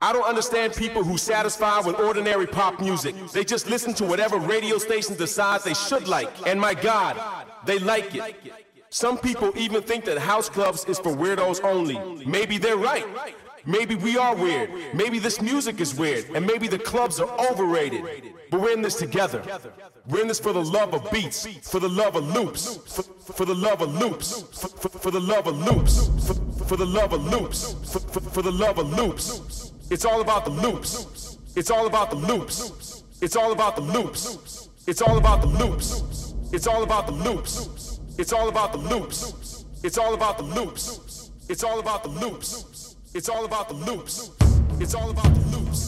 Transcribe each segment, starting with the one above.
I don't understand people who satisfy with ordinary pop music. They just listen to whatever radio station decides they should like. And my God, they like it. Some people even think that house clubs is for weirdos only. Maybe they're right. Maybe we are weird. Maybe this music is weird. And maybe the clubs are overrated. But we're in this together. We're in this for the love of beats, for the love of loops, for, the love of loops, for, for, the love of loops, for, the love of loops, for the love of loops. It's all about the loops. It's all about the loops. It's all about the loops. It's all about the loops. It's all about the loops. It's all about the loops. It's all about the loops. It's all about the loops. It's all about the loops. It's all about the loops.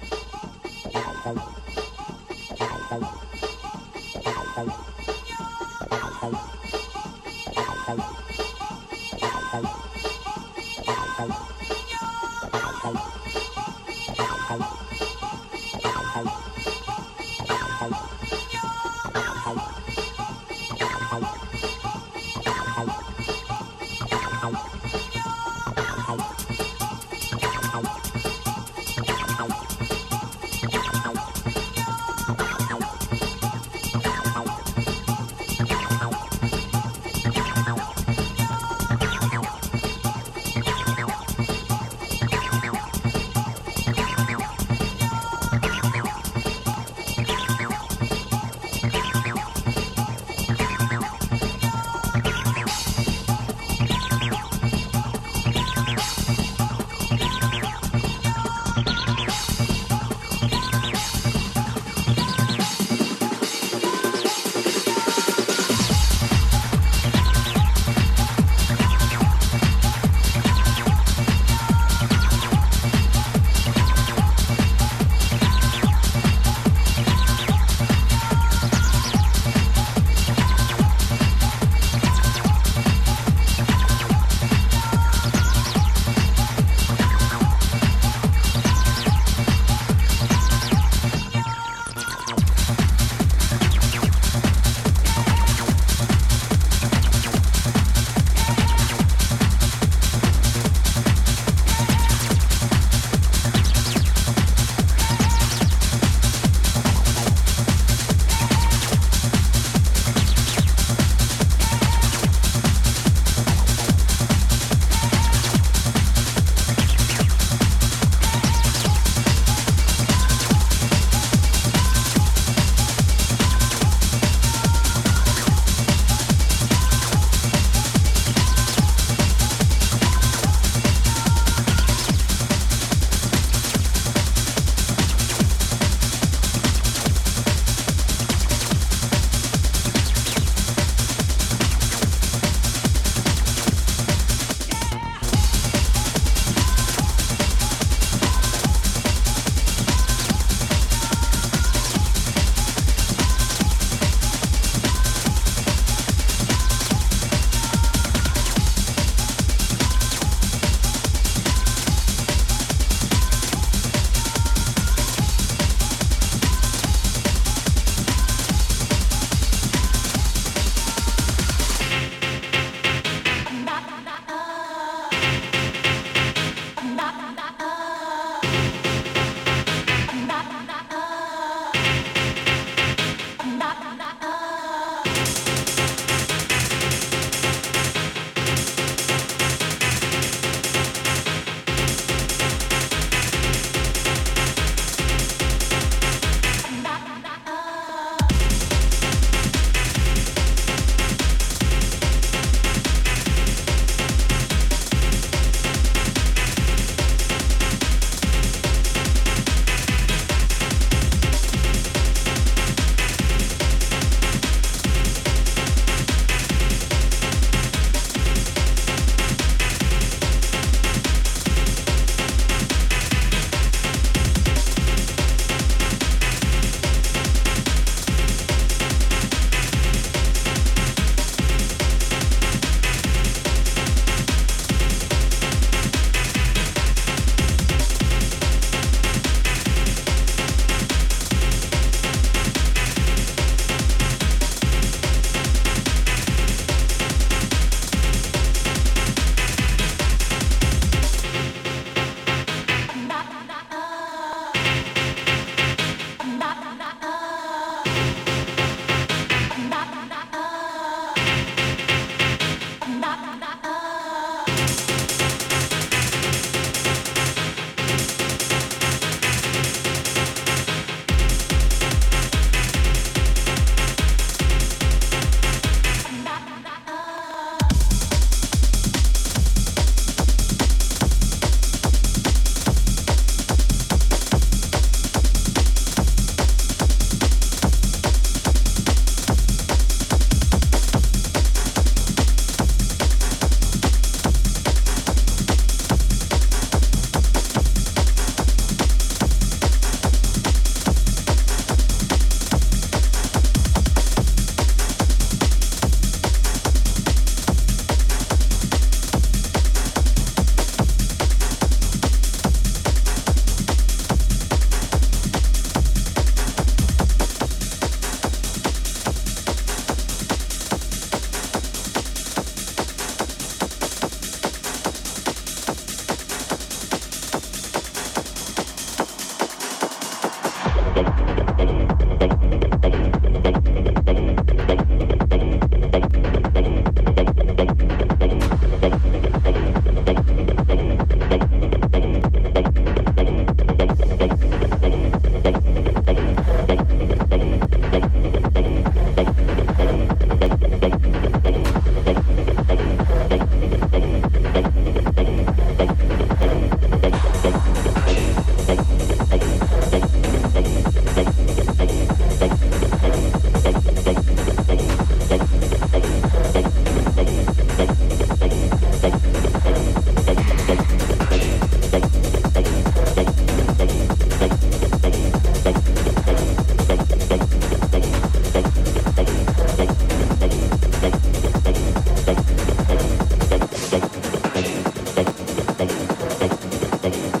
谢谢。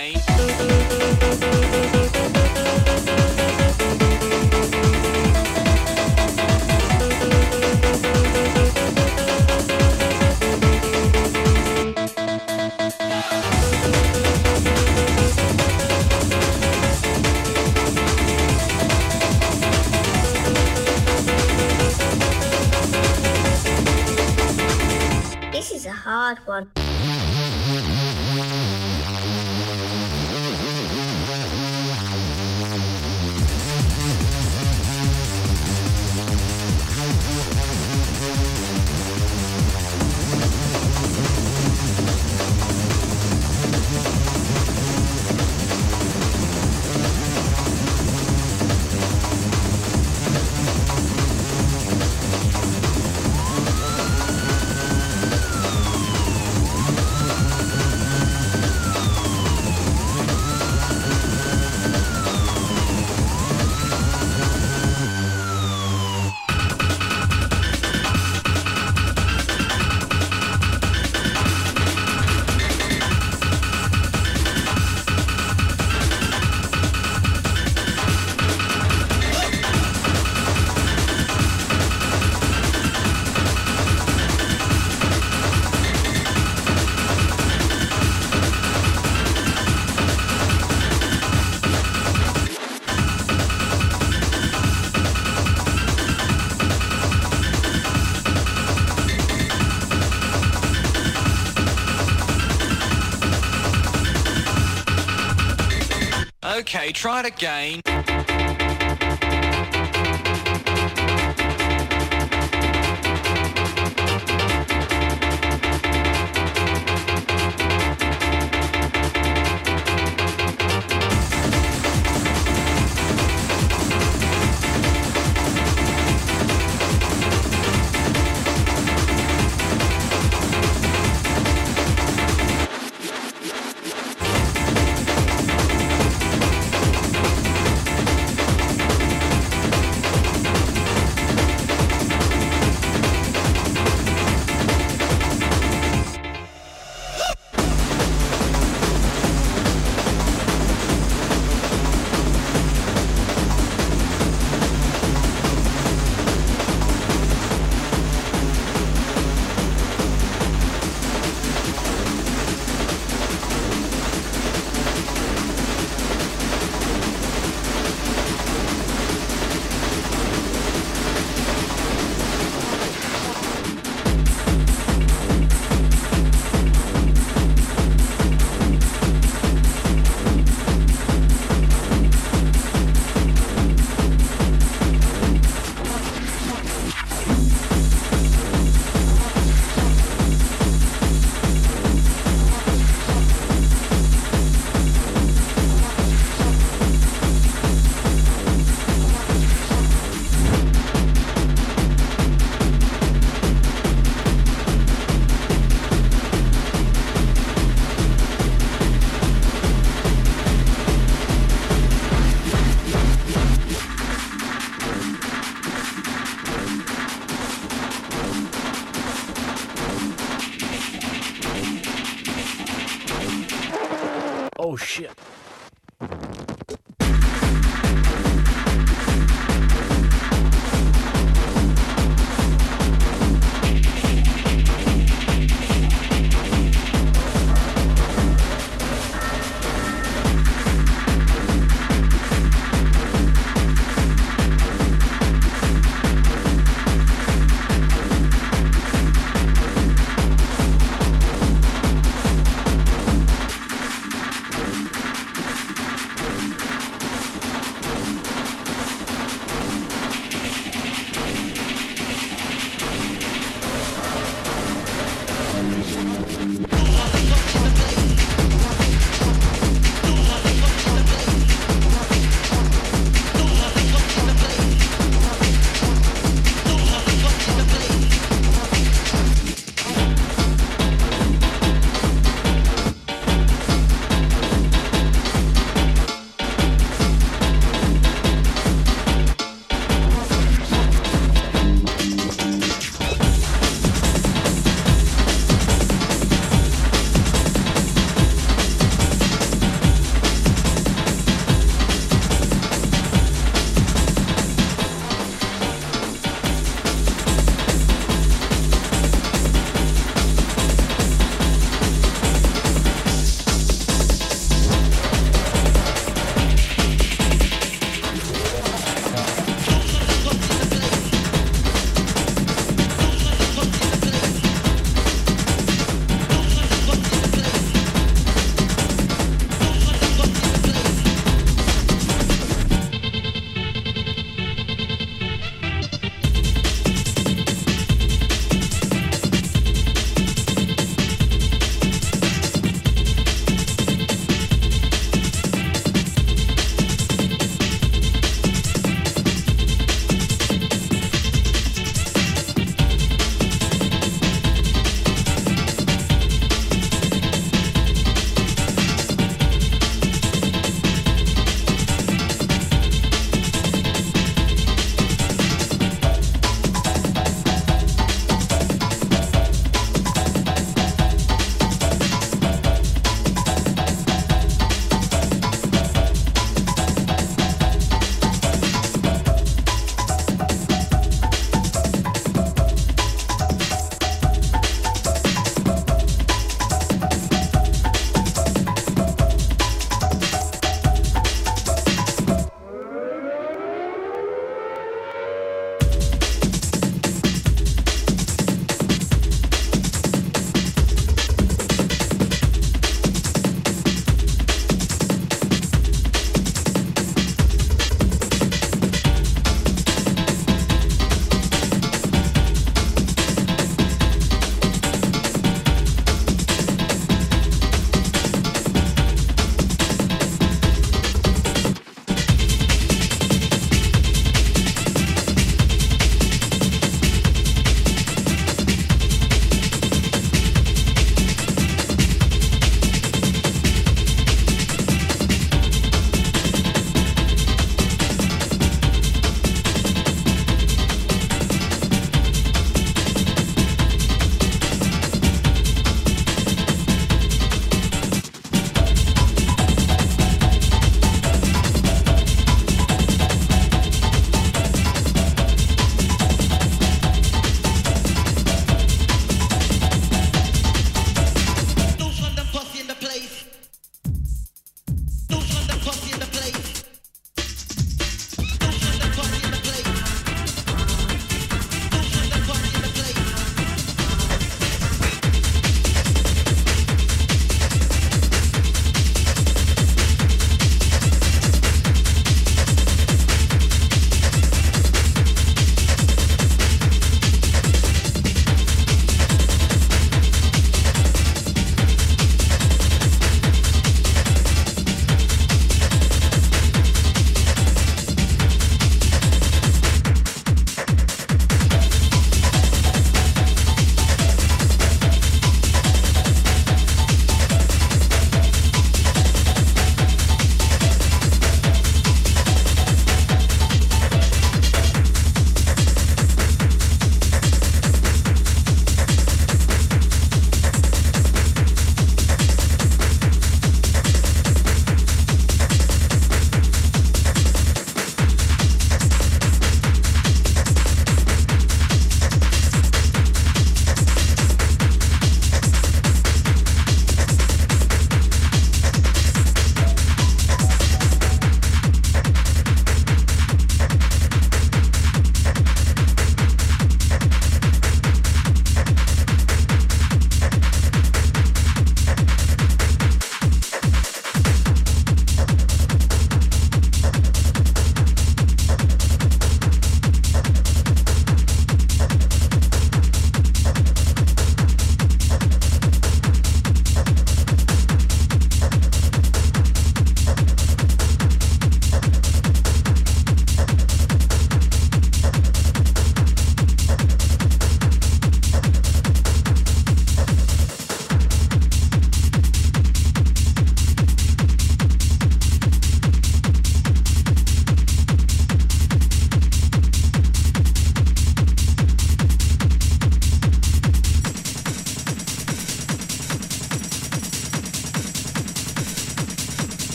again. Try it again.